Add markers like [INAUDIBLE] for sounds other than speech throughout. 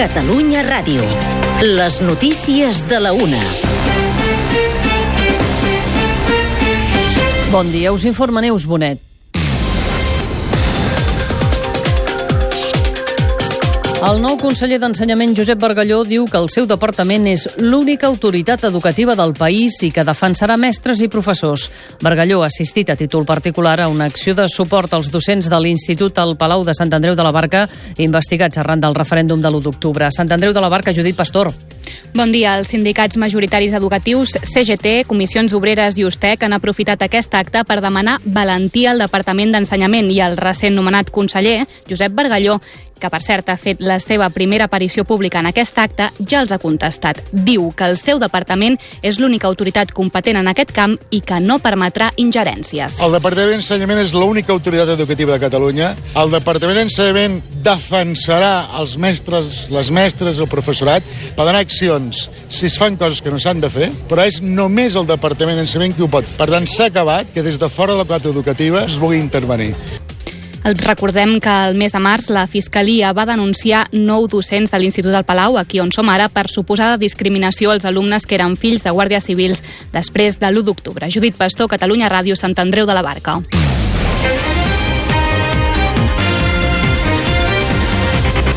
Catalunya Ràdio. Les notícies de la una. Bon dia, us informa Neus Bonet. El nou conseller d'Ensenyament, Josep Bargalló, diu que el seu departament és l'única autoritat educativa del país i que defensarà mestres i professors. Bargalló ha assistit a títol particular a una acció de suport als docents de l'Institut al Palau de Sant Andreu de la Barca, investigats arran del referèndum de l'1 d'octubre. Sant Andreu de la Barca, Judit Pastor. Bon dia. Els sindicats majoritaris educatius, CGT, Comissions Obreres i USTEC han aprofitat aquest acte per demanar valentia al Departament d'Ensenyament i al recent nomenat conseller, Josep Bargalló, que per cert ha fet la seva primera aparició pública en aquest acte, ja els ha contestat. Diu que el seu departament és l'única autoritat competent en aquest camp i que no permetrà ingerències. El Departament d'Ensenyament és l'única autoritat educativa de Catalunya. El Departament d'Ensenyament defensarà els mestres, les mestres, el professorat, per accions si es fan coses que no s'han de fer, però és només el Departament d'Ensenyament qui ho pot. Per tant, s'ha acabat que des de fora de la quota educativa es vulgui intervenir. Recordem que el mes de març la Fiscalia va denunciar nou docents de l'Institut del Palau, aquí on som ara, per suposada discriminació als alumnes que eren fills de guàrdies civils després de l'1 d'octubre. Judit Pastor, Catalunya Ràdio, Sant Andreu de la Barca.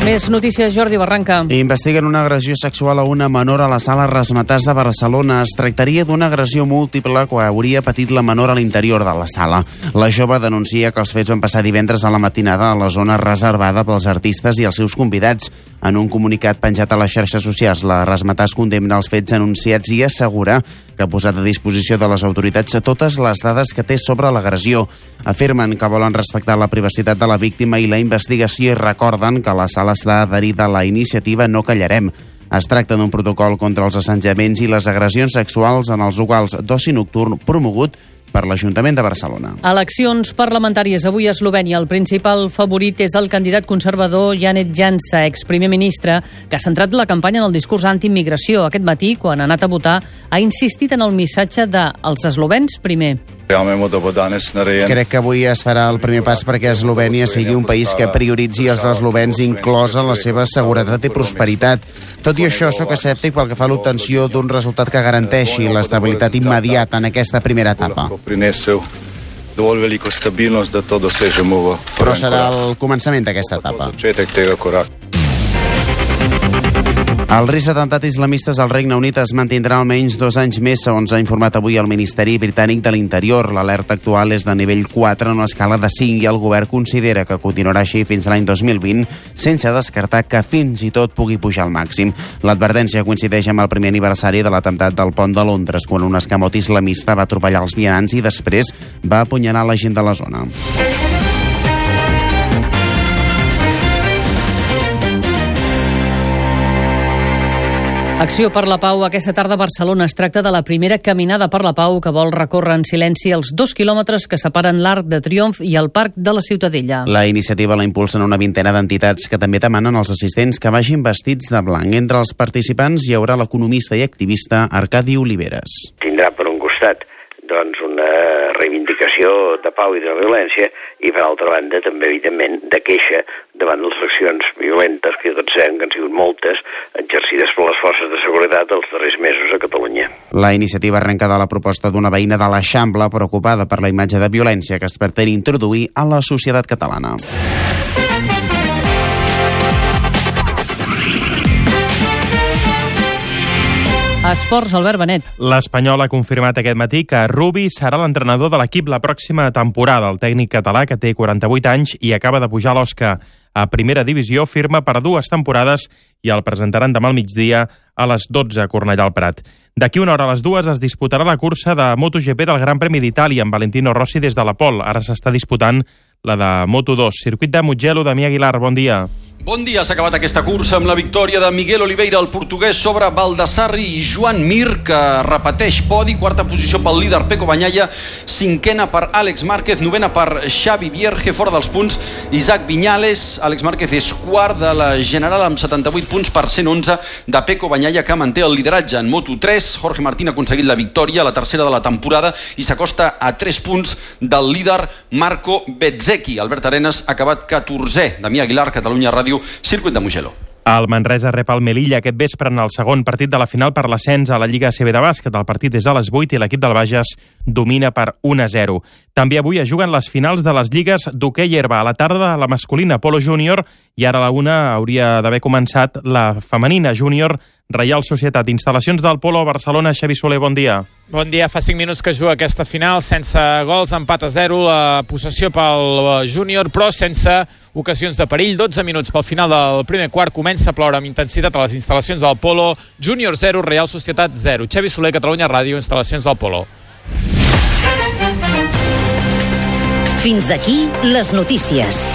Més notícies, Jordi Barranca. Investiguen una agressió sexual a una menor a la sala Rasmatàs de Barcelona. Es tractaria d'una agressió múltiple que hauria patit la menor a l'interior de la sala. La jove denuncia que els fets van passar divendres a la matinada a la zona reservada pels artistes i els seus convidats. En un comunicat penjat a les xarxes socials, la Rasmatàs condemna els fets anunciats i assegura que ha posat a disposició de les autoritats totes les dades que té sobre l'agressió. Afirmen que volen respectar la privacitat de la víctima i la investigació i recorden que la sala està adherida a la iniciativa No Callarem. Es tracta d'un protocol contra els assetjaments i les agressions sexuals en els locals d'oci nocturn promogut per l'Ajuntament de Barcelona. Eleccions parlamentàries avui a Eslovènia. El principal favorit és el candidat conservador Janet Jansa, exprimer ministre, que ha centrat la campanya en el discurs anti-immigració. Aquest matí, quan ha anat a votar, ha insistit en el missatge de els eslovens primer. Crec que avui es farà el primer pas perquè Eslovènia sigui un país que prioritzi els eslovens inclosa la seva seguretat i prosperitat. Tot i això, sóc escèptic pel que fa a l'obtenció d'un resultat que garanteixi l'estabilitat immediata en aquesta primera etapa. Dovolj veliko stabilnost, da to dosežemo v Però serà el començament d'aquesta etapa. začetek tega koraka. El risc d'atemptat islamistes al Regne Unit es mantindrà almenys dos anys més, segons ha informat avui el Ministeri Britànic de l'Interior. L'alerta actual és de nivell 4 en una escala de 5 i el govern considera que continuarà així fins l'any 2020, sense descartar que fins i tot pugui pujar al màxim. L'advertència coincideix amb el primer aniversari de l'atemptat del pont de Londres, quan un escamot islamista va atropellar els vianants i després va apunyalar la gent de la zona. Acció per la Pau aquesta tarda a Barcelona. Es tracta de la primera caminada per la Pau que vol recórrer en silenci els dos quilòmetres que separen l'Arc de Triomf i el Parc de la Ciutadella. La iniciativa la impulsen una vintena d'entitats que també demanen als assistents que vagin vestits de blanc. Entre els participants hi haurà l'economista i activista Arcadi Oliveres. tindrà per un costat doncs una reivindicació de pau i de violència i per altra banda també evidentment de queixa davant de les accions violentes que tots sabem que han sigut moltes exercides per les forces seguretat els darrers mesos a Catalunya. La iniciativa arrenca de la proposta d'una veïna de l'Eixample preocupada per la imatge de violència que es pretén introduir a la societat catalana. Esports, Albert Benet. L'Espanyol ha confirmat aquest matí que Rubi serà l'entrenador de l'equip la pròxima temporada. El tècnic català, que té 48 anys i acaba de pujar a l'Osca a primera divisió, firma per dues temporades i el presentaran demà al migdia a les 12 a Cornellà al Prat. D'aquí una hora a les dues es disputarà la cursa de MotoGP del Gran Premi d'Itàlia amb Valentino Rossi des de la Pol. Ara s'està disputant la de Moto2. Circuit de Mugello, Damià Aguilar, bon dia. Bon dia, s'ha acabat aquesta cursa amb la victòria de Miguel Oliveira, el portuguès, sobre Baldassarri i Joan Mir, que repeteix podi, quarta posició pel líder Peco Banyalla, cinquena per Àlex Márquez, novena per Xavi Vierge, fora dels punts, Isaac Viñales, Àlex Márquez és quart de la general amb 78 punts per 111 de Peco Banyalla, que manté el lideratge en Moto3, Jorge Martín ha aconseguit la victòria, la tercera de la temporada, i s'acosta a 3 punts del líder Marco Bezzecchi. Albert Arenas ha acabat 14è. Damià Aguilar, Catalunya Ràdio, Circuit de Mugello. El Manresa rep el Melilla aquest vespre en el segon partit de la final per l'ascens a la Lliga CB de bàsquet. El partit és a les 8 i l'equip del Bages domina per 1 a 0. També avui es juguen les finals de les lligues d'hoquei herba. A la tarda la masculina Polo Júnior i ara a la una hauria d'haver començat la femenina júnior Reial Societat. Instal·lacions del Polo a Barcelona. Xavi Soler, bon dia. Bon dia. Fa 5 minuts que juga aquesta final sense gols, empat a 0, la possessió pel júnior, però sense ocasions de perill. 12 minuts pel final del primer quart. Comença a ploure amb intensitat a les instal·lacions del Polo. Júnior 0, Real Societat 0. Xavi Soler, Catalunya Ràdio, instal·lacions del Polo. Fins aquí les notícies.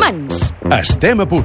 Mans. Estem a punt.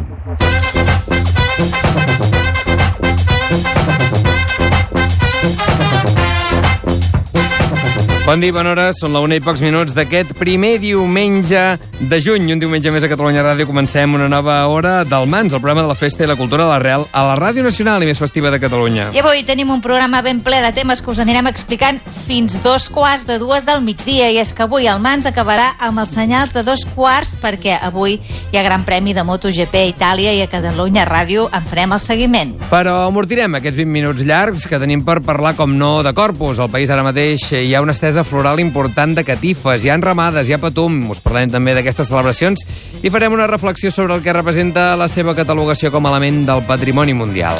Bon dia, bona hora. Són la una i pocs minuts d'aquest primer diumenge de juny. Un diumenge més a Catalunya Ràdio. Comencem una nova hora del Mans, el programa de la festa i la cultura de la Real a la Ràdio Nacional i més festiva de Catalunya. I avui tenim un programa ben ple de temes que us anirem explicant fins dos quarts de dues del migdia. I és que avui el Mans acabarà amb els senyals de dos quarts perquè avui hi ha gran premi de MotoGP a Itàlia i a Catalunya Ràdio en farem el seguiment. Però amortirem aquests 20 minuts llargs que tenim per parlar, com no, de corpus. Al país ara mateix hi ha una estesa floral important de catifes, hi ha ramades, hi ha patum, us parlarem també d'aquestes celebracions i farem una reflexió sobre el que representa la seva catalogació com a element del patrimoni mundial.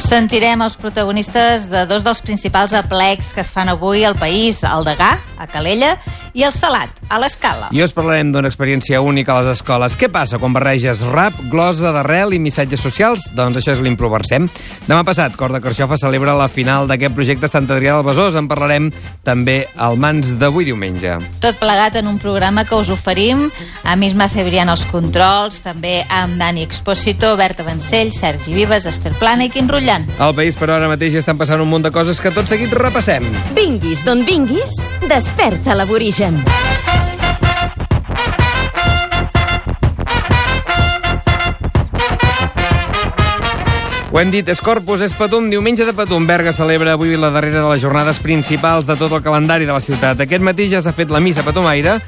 Sentirem els protagonistes de dos dels principals aplecs que es fan avui al país, el Degà, a Calella, i el Salat, a l'Escala. I us parlarem d'una experiència única a les escoles. Què passa quan barreges rap, glosa d'arrel i missatges socials? Doncs això és l'improversem. Demà passat, Cor de Carxofa celebra la final d'aquest projecte Sant Adrià del Besòs. En parlarem també al mans d'avui diumenge. Tot plegat en un programa que us oferim a Misma Cebrián als controls, també amb Dani Expósito, Berta Vancell, Sergi Vives, Esther Plana i Quim Rullan. Al país, però, ara mateix ja estan passant un munt de coses que tot seguit repassem. Vinguis d'on vinguis, desperta l'aborigen. Ho hem dit, és Corpus, és Patum, diumenge de Patum. Berga celebra avui la darrera de les jornades principals de tot el calendari de la ciutat. Aquest matí ja s'ha fet la missa Patumaire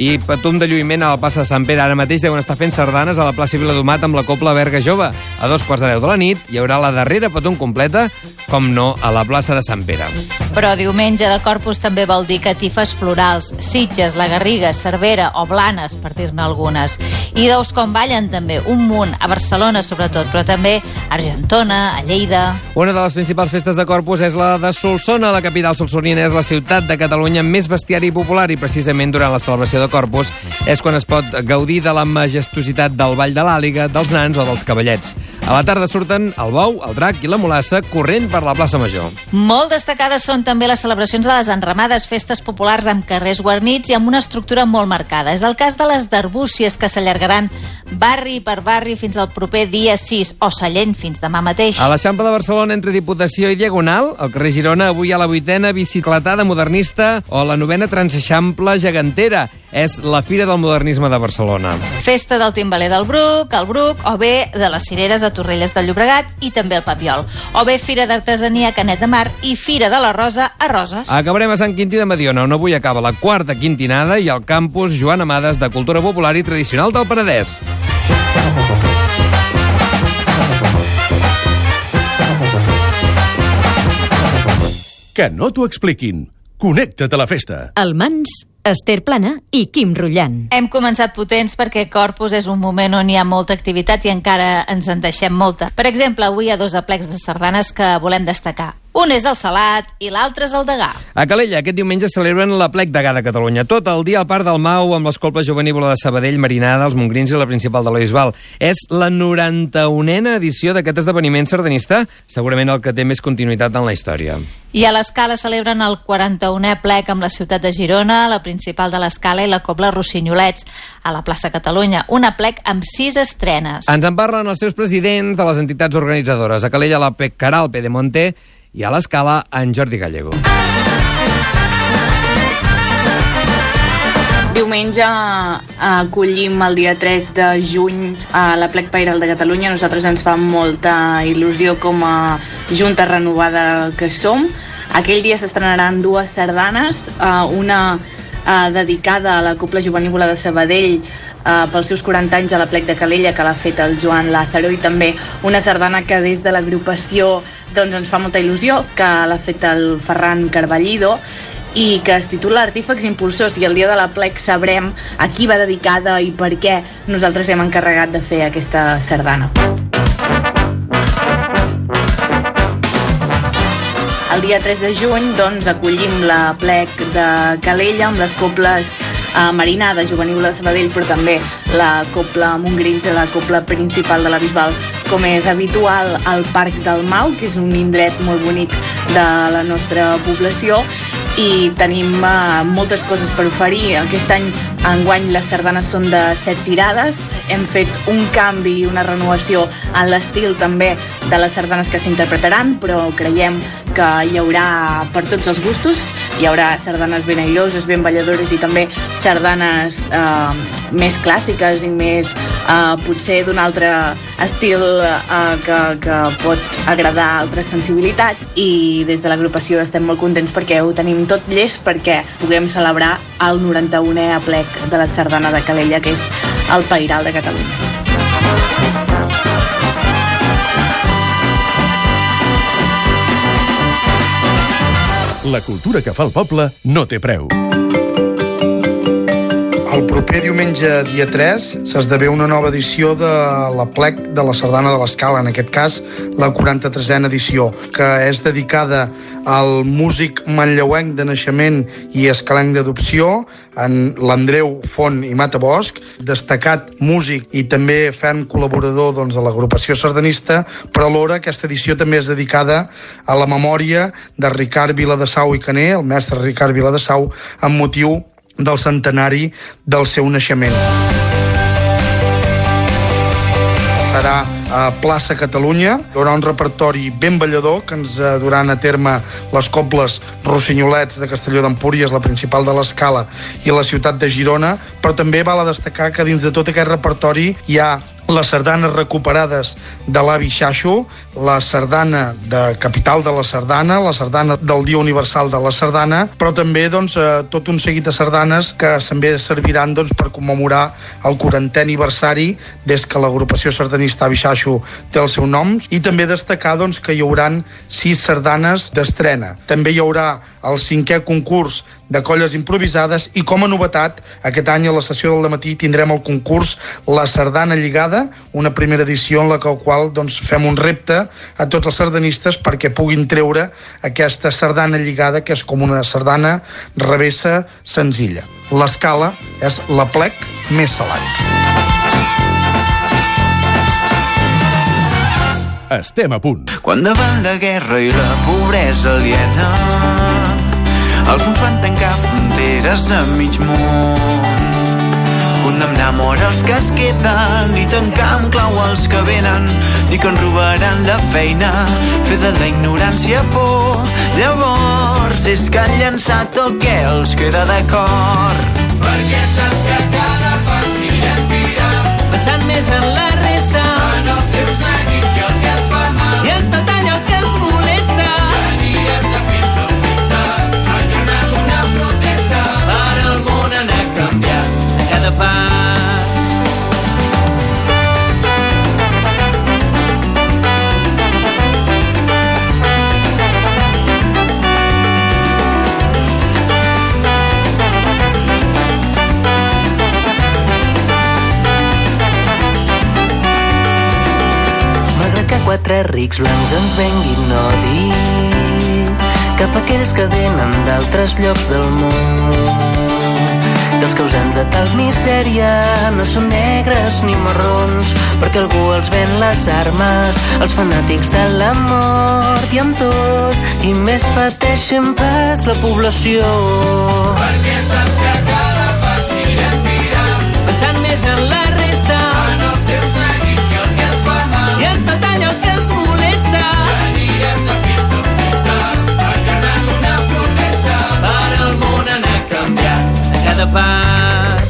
i Patum de lluïment a la plaça de Sant Pere. Ara mateix deuen estar fent sardanes a la plaça Viladomat amb la Copla Berga Jove. A dos quarts de deu de la nit hi haurà la darrera Patum completa, com no, a la plaça de Sant Pere. Però diumenge de Corpus també vol dir catifes florals, sitges, la Garriga, Cervera o Blanes, per dir-ne algunes. I d'ous com ballen també, un munt, a Barcelona sobretot, però també a Argentona, a Lleida... Una de les principals festes de Corpus és la de Solsona. La capital solsonina és la ciutat de Catalunya amb més bestiari popular i precisament durant la celebració de Corpus és quan es pot gaudir de la majestuositat del Ball de l'Àliga, dels nans o dels cavallets. A la tarda surten el bou, el drac i la molassa corrent per la plaça Major. Molt destacades són també les celebracions de les enramades, festes populars amb carrers guarnits i amb una estructura molt marcada. És el cas de les d'Arbúcies, que s'allargaran barri per barri fins al proper dia 6, o Sallent fins demà mateix. A l'Eixample de Barcelona, entre Diputació i Diagonal, al carrer Girona, avui hi ha la vuitena bicicletada modernista o la novena transeixample gegantera. És la Fira del Modernisme de Barcelona. Festa del Timbaler del Bruc, el Bruc, o bé de les Cireres a Torrelles del Llobregat i també el Papiol. O bé Fira d'Artesania a Canet de Mar i Fira de la Rosa a Roses. Acabarem a Sant Quintí de Mediona, on avui acaba la quarta quintinada i al campus Joan Amades de Cultura Popular i Tradicional del Penedès. Que no t'ho expliquin. Connecta't a la festa. El Mans, Esther Plana i Quim Rullant. Hem començat potents perquè Corpus és un moment on hi ha molta activitat i encara ens en deixem molta. Per exemple, avui hi ha dos aplecs de sardanes que volem destacar. Un és el Salat i l'altre és el Degà. A Calella, aquest diumenge celebren la plec Degà de Catalunya. Tot el dia al Parc del Mau amb l'escolpa juvenívola de Sabadell, Marinada, els Mongrins i la principal de la Bisbal. És la 91a edició d'aquest esdeveniment sardanista, segurament el que té més continuïtat en la història. I a l'Escala celebren el 41è plec amb la ciutat de Girona, la principal de l'Escala i la Cobla Rossinyolets, a la plaça Catalunya. Una plec amb sis estrenes. Ens en parlen els seus presidents de les entitats organitzadores. A Calella, la Pec Caral Pedemonte i a l'Escala, en Jordi Gallego. Diumenge acollim el dia 3 de juny a la Plec Pairal de Catalunya. Nosaltres ens fa molta il·lusió com a junta renovada que som. Aquell dia s'estrenaran dues sardanes, uh, una uh, dedicada a la Copla Juvenívola de Sabadell uh, pels seus 40 anys a la plec de Calella que l'ha fet el Joan Lázaro i també una sardana que des de l'agrupació doncs, ens fa molta il·lusió que l'ha fet el Ferran Carballido i que es titula Artífex Impulsors i el dia de la plec sabrem a qui va dedicada i per què nosaltres hem encarregat de fer aquesta sardana. El dia 3 de juny doncs, acollim la plec de Calella amb les coples eh, Marina de Juvenil de Sabadell, però també la Copla Montgrills i la Copla Principal de la Bisbal, com és habitual al Parc del Mau, que és un indret molt bonic de la nostra població, i tenim uh, moltes coses per oferir. Aquest any, enguany, les sardanes són de set tirades. Hem fet un canvi i una renovació en l'estil també de les sardanes que s'interpretaran, però creiem que hi haurà per tots els gustos. Hi haurà sardanes ben airoses, ben balladores i també sardanes uh, més clàssiques i més uh, potser d'un altre estil uh, que, que pot agradar altres sensibilitats i des de l'agrupació estem molt contents perquè ho tenim tot llest perquè puguem celebrar el 91è aplec de la sardana de Calella que és el Pairal de Catalunya. La cultura que fa el poble no té preu. El proper diumenge, dia 3, s'esdevé una nova edició de la plec de la Sardana de l'Escala, en aquest cas la 43a edició, que és dedicada al músic manlleuenc de naixement i escalenc d'adopció, en l'Andreu Font i Matabosc, destacat músic i també ferm col·laborador doncs, de l'agrupació sardanista, però alhora aquesta edició també és dedicada a la memòria de Ricard Viladesau i Caner, el mestre Ricard Viladesau, amb motiu del centenari del seu naixement. Serà a plaça Catalunya. Hi haurà un repertori ben ballador que ens eh, duran a terme les cobles Rossinyolets de Castelló d'Empúries, la principal de l'Escala, i la ciutat de Girona, però també val a destacar que dins de tot aquest repertori hi ha les sardanes recuperades de l'avi Xaixo, la sardana de capital de la sardana, la sardana del Dia Universal de la Sardana, però també doncs, eh, tot un seguit de sardanes que també serviran doncs, per commemorar el 40è aniversari des que l'agrupació sardanista Avi Xaixo té el seu nom i també destacar doncs, que hi hauran sis sardanes d'estrena. També hi haurà el cinquè concurs de colles improvisades i com a novetat aquest any a la sessió del matí tindrem el concurs La Sardana Lligada, una primera edició en la qual doncs, fem un repte a tots els sardanistes perquè puguin treure aquesta sardana lligada que és com una sardana revessa senzilla. L'escala és la plec més salat. Estem a punt. Quan davant la guerra i la pobresa aliena els uns van tancar fronteres a mig món. Condemnar mort els que es queden i tancar amb clau els que venen. Dir que en robaran la feina fer de la ignorància por. Llavors és que han llançat el que els queda d'acord. Perquè saps que cada pas anirem tirant pensant més en la resta en els seus neguits i els que ens fa mal. I en tot cada pas. Quatre rics blancs ens venguin odi cap a aquells que venen d'altres llocs del món dels causants de tal misèria no són negres ni marrons perquè algú els ven les armes els fanàtics de la mort i amb tot i més pateixen pas la població. Perquè saps que cada pas anirem tirant pensant més en la resta en els seus neguits i els que ens fa mal i en tot allò que ens molesta. Que anirem de canviant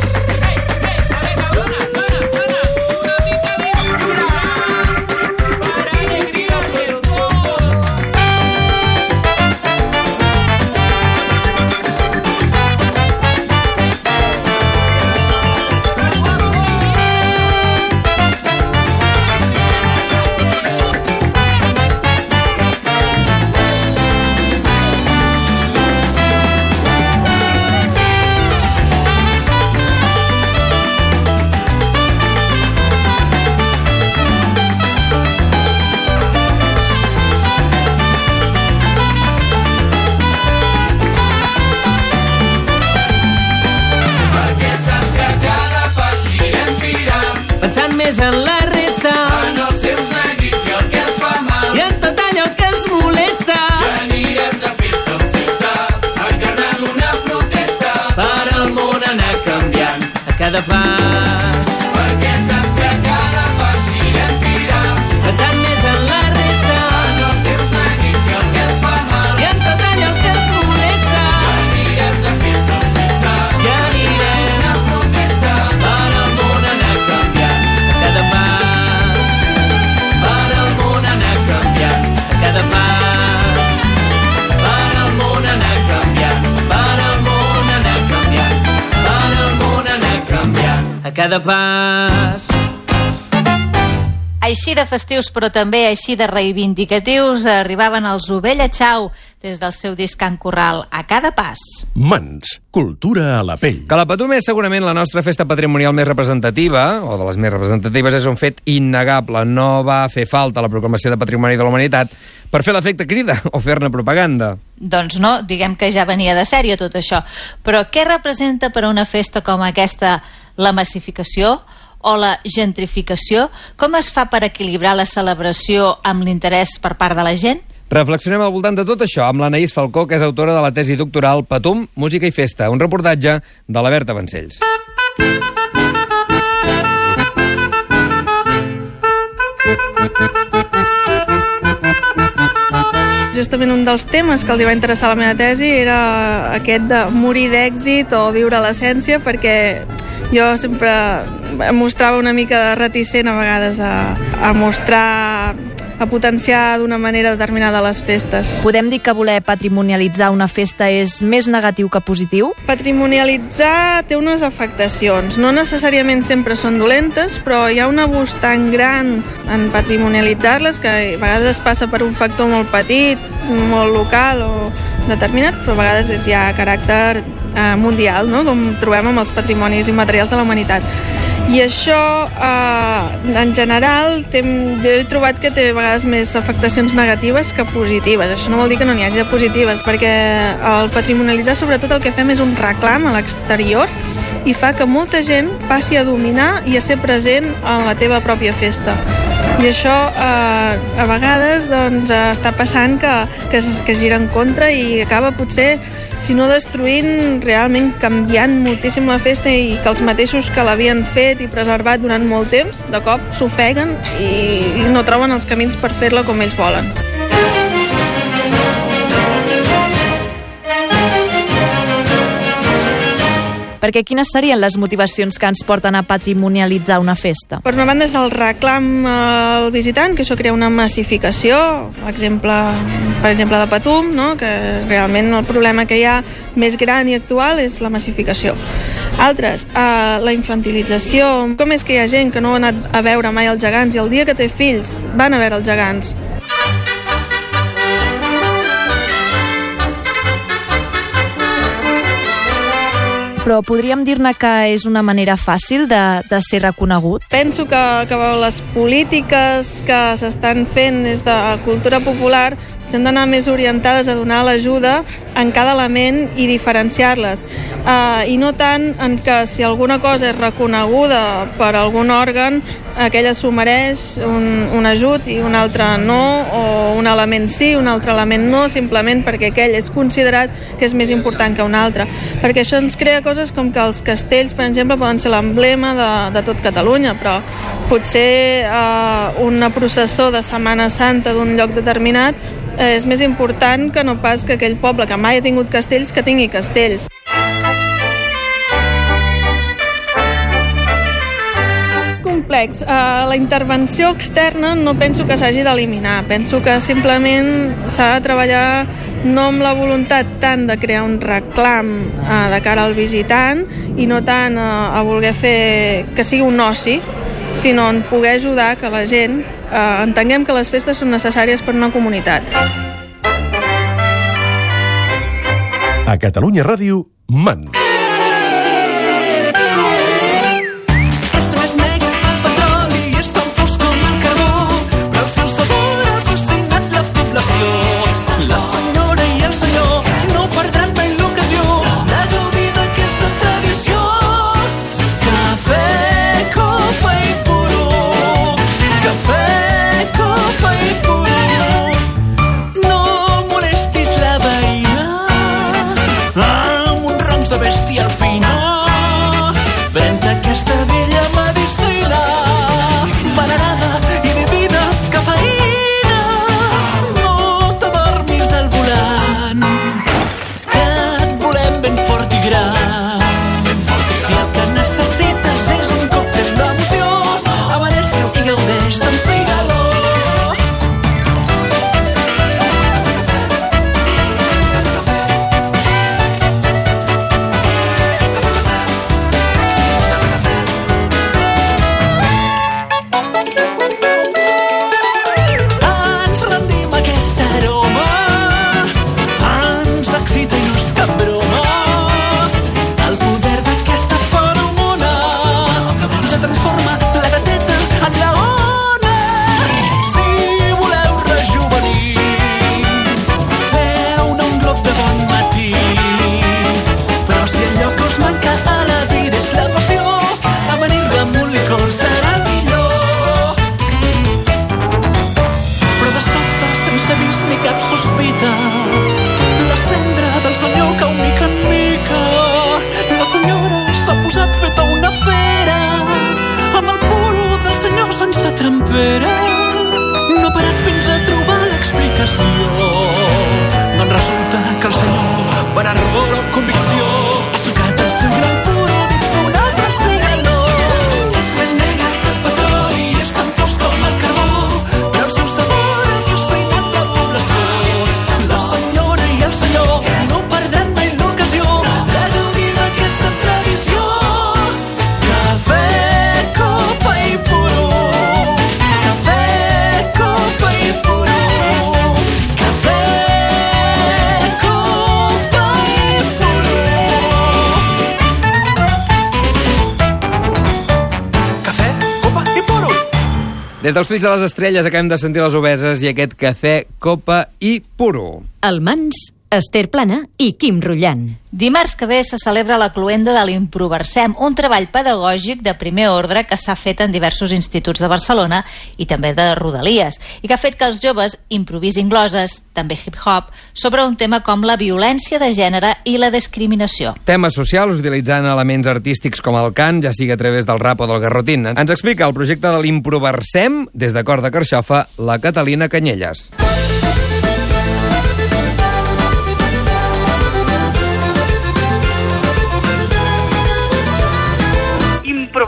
a cada pas cada pas. Així de festius, però també així de reivindicatius, arribaven els Ovella Chau des del seu disc en Corral a cada pas. Mans, cultura a la pell. Que la Patum és segurament la nostra festa patrimonial més representativa, o de les més representatives, és un fet innegable. No va fer falta la proclamació de Patrimoni de la Humanitat per fer l'efecte crida [LAUGHS] o fer-ne propaganda. Doncs no, diguem que ja venia de sèrie tot això. Però què representa per a una festa com aquesta la massificació o la gentrificació? Com es fa per equilibrar la celebració amb l'interès per part de la gent? Reflexionem al voltant de tot això amb l'Anaïs Falcó, que és autora de la tesi doctoral Patum, Música i Festa, un reportatge de la Berta Vancells. Justament un dels temes que els va interessar la meva tesi era aquest de morir d'èxit o viure l'essència, perquè jo sempre em mostrava una mica reticent a vegades a, a mostrar a potenciar d'una manera determinada les festes. Podem dir que voler patrimonialitzar una festa és més negatiu que positiu? Patrimonialitzar té unes afectacions. No necessàriament sempre són dolentes, però hi ha un abús tan gran en patrimonialitzar-les que a vegades es passa per un factor molt petit, molt local o determinat, però a vegades és ja caràcter eh, mundial, no? com trobem amb els patrimonis immaterials de la humanitat. I això, eh, en general, he trobat que té a vegades més afectacions negatives que positives. Això no vol dir que no n'hi hagi de positives, perquè el patrimonialitzar, sobretot, el que fem és un reclam a l'exterior i fa que molta gent passi a dominar i a ser present en la teva pròpia festa. I això eh, a vegades doncs, està passant que, que, es, que gira en contra i acaba potser si no destruint, realment canviant moltíssim la festa i que els mateixos que l'havien fet i preservat durant molt temps, de cop s'ofeguen i, i no troben els camins per fer-la com ells volen. Perquè quines serien les motivacions que ens porten a patrimonialitzar una festa? Per una banda és el reclam al visitant, que això crea una massificació, exemple, per exemple de Patum, no? que realment el problema que hi ha més gran i actual és la massificació. Altres, eh, la infantilització. Com és que hi ha gent que no ha anat a veure mai els gegants i el dia que té fills van a veure els gegants? Però podríem dir-ne que és una manera fàcil de, de ser reconegut? Penso que, que les polítiques que s'estan fent des de cultura popular han d'anar més orientades a donar l'ajuda en cada element i diferenciar-les. Uh, I no tant en que si alguna cosa és reconeguda per algun òrgan, aquella s'ho mereix un, un ajut i un altre no, o un element sí, un altre element no, simplement perquè aquell és considerat que és més important que un altre. Perquè això ens crea coses com que els castells, per exemple, poden ser l'emblema de, de tot Catalunya, però potser uh, una processó de Setmana Santa d'un lloc determinat eh, és més important que no pas que aquell poble que mai ha tingut castells que tingui castells. complex. Uh, la intervenció externa no penso que s'hagi d'eliminar. Penso que simplement s'ha de treballar no amb la voluntat tant de crear un reclam uh, de cara al visitant i no tant uh, a voler fer que sigui un oci, sinó en poder ajudar que la gent uh, entenguem que les festes són necessàries per una comunitat. A Catalunya Ràdio, Mans. Des dels fills de les estrelles acabem de sentir les obeses i aquest cafè, copa i puro. El Mans, Esther Plana i Quim Rullant. Dimarts que ve se celebra la cluenda de l'Improversem, un treball pedagògic de primer ordre que s'ha fet en diversos instituts de Barcelona i també de Rodalies, i que ha fet que els joves improvisin gloses, també hip-hop, sobre un tema com la violència de gènere i la discriminació. Temes socials utilitzant elements artístics com el cant, ja sigui a través del rap o del garrotín. Ens explica el projecte de l'Improversem, des de Cor de Carxofa, la Catalina Canyelles.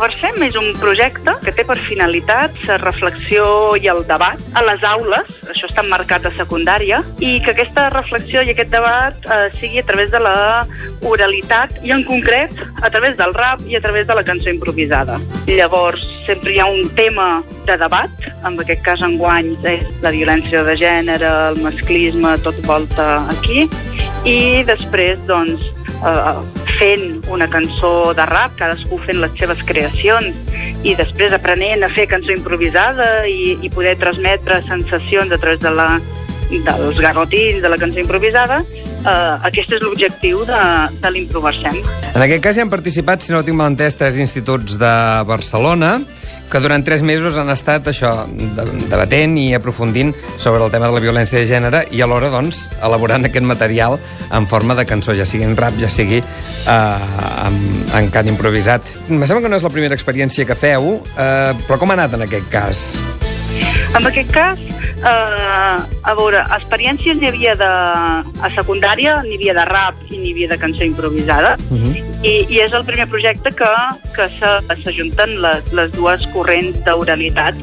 Improversem és un projecte que té per finalitat la reflexió i el debat a les aules, això està marcat a secundària, i que aquesta reflexió i aquest debat eh, sigui a través de la oralitat i en concret a través del rap i a través de la cançó improvisada. Llavors, sempre hi ha un tema de debat, en aquest cas enguany és la violència de gènere, el masclisme, tot volta aquí, i després, doncs, eh, fent una cançó de rap, cadascú fent les seves creacions i després aprenent a fer cançó improvisada i, i poder transmetre sensacions a través de la, dels garrotins, de la cançó improvisada, eh, aquest és l'objectiu de, de l'Improversem. En aquest cas hi han participat, si no ho tinc mal entès, tres instituts de Barcelona, que durant tres mesos han estat això, de- debatent i aprofundint sobre el tema de la violència de gènere i alhora, doncs, elaborant aquest material en forma de cançó, ja sigui en rap, ja sigui eh, en, en cant improvisat. Em sembla que no és la primera experiència que feu, eh, però com ha anat en aquest cas? En aquest cas, eh, a veure, experiències n'hi havia de, a secundària, n'hi havia de rap i n'hi havia de cançó improvisada, i, i és el primer projecte que, que se- s'ajunten les, les dues corrents d'oralitat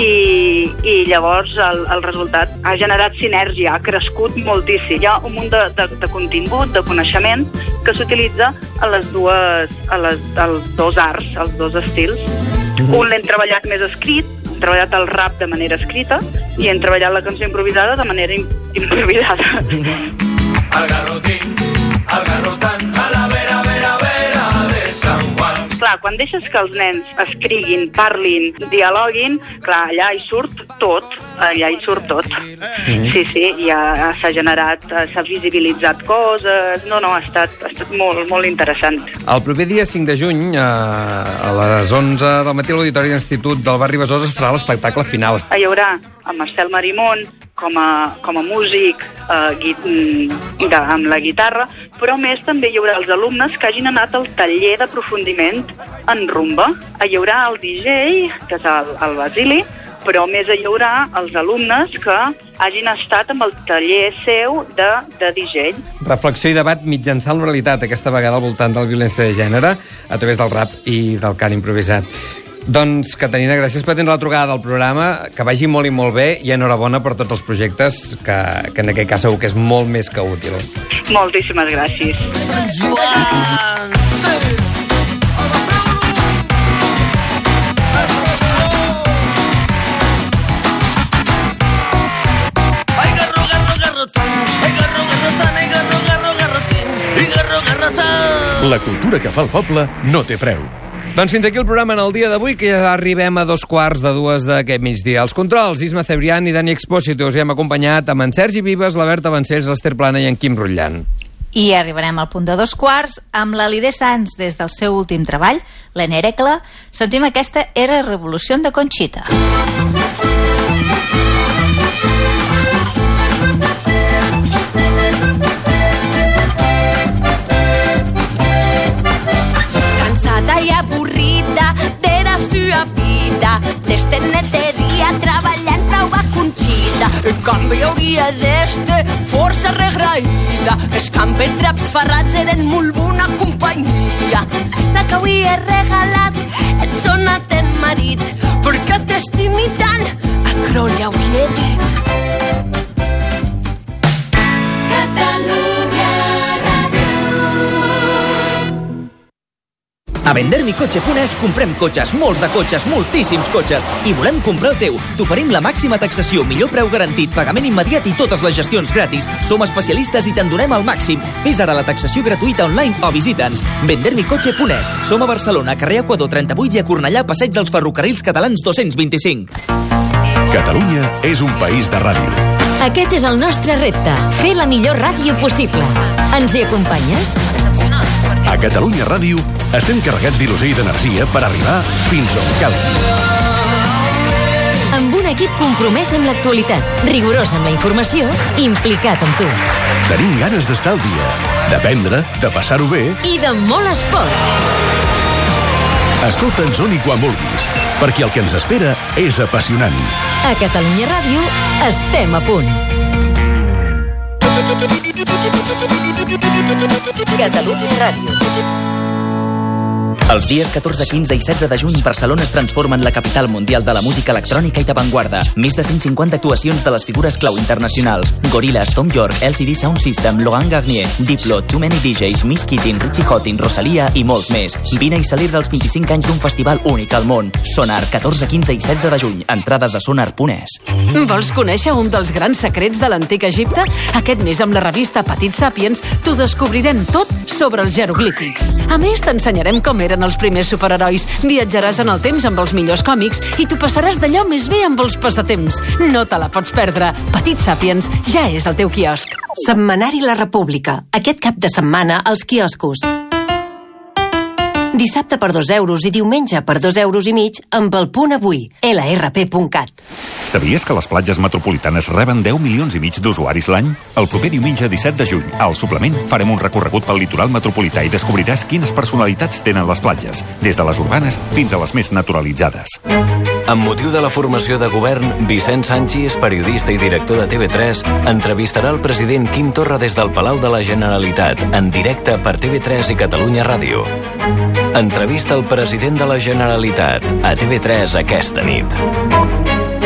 i, i llavors el, el resultat ha generat sinergia, ha crescut moltíssim. Hi ha un munt de, de, de contingut, de coneixement que s'utilitza a les dues, a les, als dos arts, als dos estils. Un l'hem treballat més escrit, hem treballat el rap de manera escrita i hem treballat la cançó improvisada de manera im improvisada. Al garrotín, al garrotant, a la vera, vera, vera de San Juan. Clar, quan deixes que els nens escriguin, parlin, dialoguin, clar, allà hi surt tot, allà hi surt tot. Sí, sí, ja s'ha generat, eh, s'ha visibilitzat coses, no, no, ha estat, ha estat molt, molt interessant. El proper dia 5 de juny, eh, a les 11 del matí, a l'Auditori d'Institut del barri Besòs es farà l'espectacle final. Hi haurà a Marcel Marimón com a, com a músic eh, gui, mm, de, amb la guitarra, però més també hi haurà els alumnes que hagin anat al taller d'aprofundiment en rumba. Hi haurà el DJ, que és el, el Basili, però a més hi haurà els alumnes que hagin estat amb el taller seu de, de DJ. Reflexió i debat mitjançant l'oralitat, aquesta vegada al voltant de la violència de gènere, a través del rap i del cant improvisat. Doncs, Caterina, gràcies per tenir la trucada del programa, que vagi molt i molt bé i enhorabona per tots els projectes, que, que en aquest cas segur que és molt més que útil. Moltíssimes gràcies. Ay, La cultura que fa el poble no té preu. Doncs fins aquí el programa en el dia d'avui, que ja arribem a dos quarts de dues d'aquest migdia. Els controls, Isma Cebrián i Dani Expósito. Us hem acompanyat amb en Sergi Vives, la Berta Vancells, l'Ester Plana i en Quim Rutllant. I arribarem al punt de dos quarts amb la Lidé Sanz des del seu últim treball, l'Enerecle. Sentim aquesta Era Revolució de Conxita. Vida D'este neteria treballant prou a En canvi hauria d'este força regraïda. Els campes draps ferrats eren molt bona companyia. La que avui he regalat et sona ten marit perquè t'estimi tant. A Crolla ho he dit A vendermicotxe.es comprem cotxes, molts de cotxes, moltíssims cotxes, i volem comprar el teu. T'oferim la màxima taxació, millor preu garantit, pagament immediat i totes les gestions gratis. Som especialistes i te'n donem el màxim. Fes ara la taxació gratuïta online o visita'ns. Vendermicotxe.es. Som a Barcelona, carrer Equador 38 i a Cornellà, passeig dels Ferrocarrils Catalans 225. Catalunya és un país de ràdio. Aquest és el nostre repte, fer la millor ràdio possible. Ens hi acompanyes? A Catalunya Ràdio estem carregats d'il·lusió i d'energia per arribar fins on calgui. Amb un equip compromès amb l'actualitat, rigorós amb la informació, implicat amb tu. Tenim ganes d'estar al dia, d'aprendre, de passar-ho bé. I de molt esport. Escolta'ns on i quan vulguis, perquè el que ens espera és apassionant. A Catalunya Ràdio estem a punt. Catalunya Ràdio. Els dies 14, 15 i 16 de juny, Barcelona es transforma en la capital mundial de la música electrònica i d'avantguarda. Més de 150 actuacions de les figures clau internacionals. Gorillaz, Tom York, LCD Sound System, Laurent Garnier, Diplo, Too Many DJs, Miss Keating, Richie Houghton, Rosalia i molts més. Vine i celebra els 25 anys d'un festival únic al món. Sonar, 14, 15 i 16 de juny. Entrades a sonar.es. Vols conèixer un dels grans secrets de l'antic Egipte? Aquest mes amb la revista Petit Sapiens t'ho descobrirem tot sobre els jeroglífics. A més, t'ensenyarem com eren els primers superherois. Viatjaràs en el temps amb els millors còmics i t'ho passaràs d'allò més bé amb els passatemps. No te la pots perdre. Petit Sapiens ja és al teu quiosc. Setmanari La República. Aquest cap de setmana als quioscos. Dissabte per 2 euros i diumenge per 2 euros i mig amb el punt avui, lrp.cat. Sabies que les platges metropolitanes reben 10 milions i mig d'usuaris l'any? El proper diumenge 17 de juny, al suplement, farem un recorregut pel litoral metropolità i descobriràs quines personalitats tenen les platges, des de les urbanes fins a les més naturalitzades. Amb motiu de la formació de govern, Vicent Sanchis, periodista i director de TV3, entrevistarà el president Quim Torra des del Palau de la Generalitat, en directe per TV3 i Catalunya Ràdio. Entrevista al president de la Generalitat, a TV3 aquesta nit.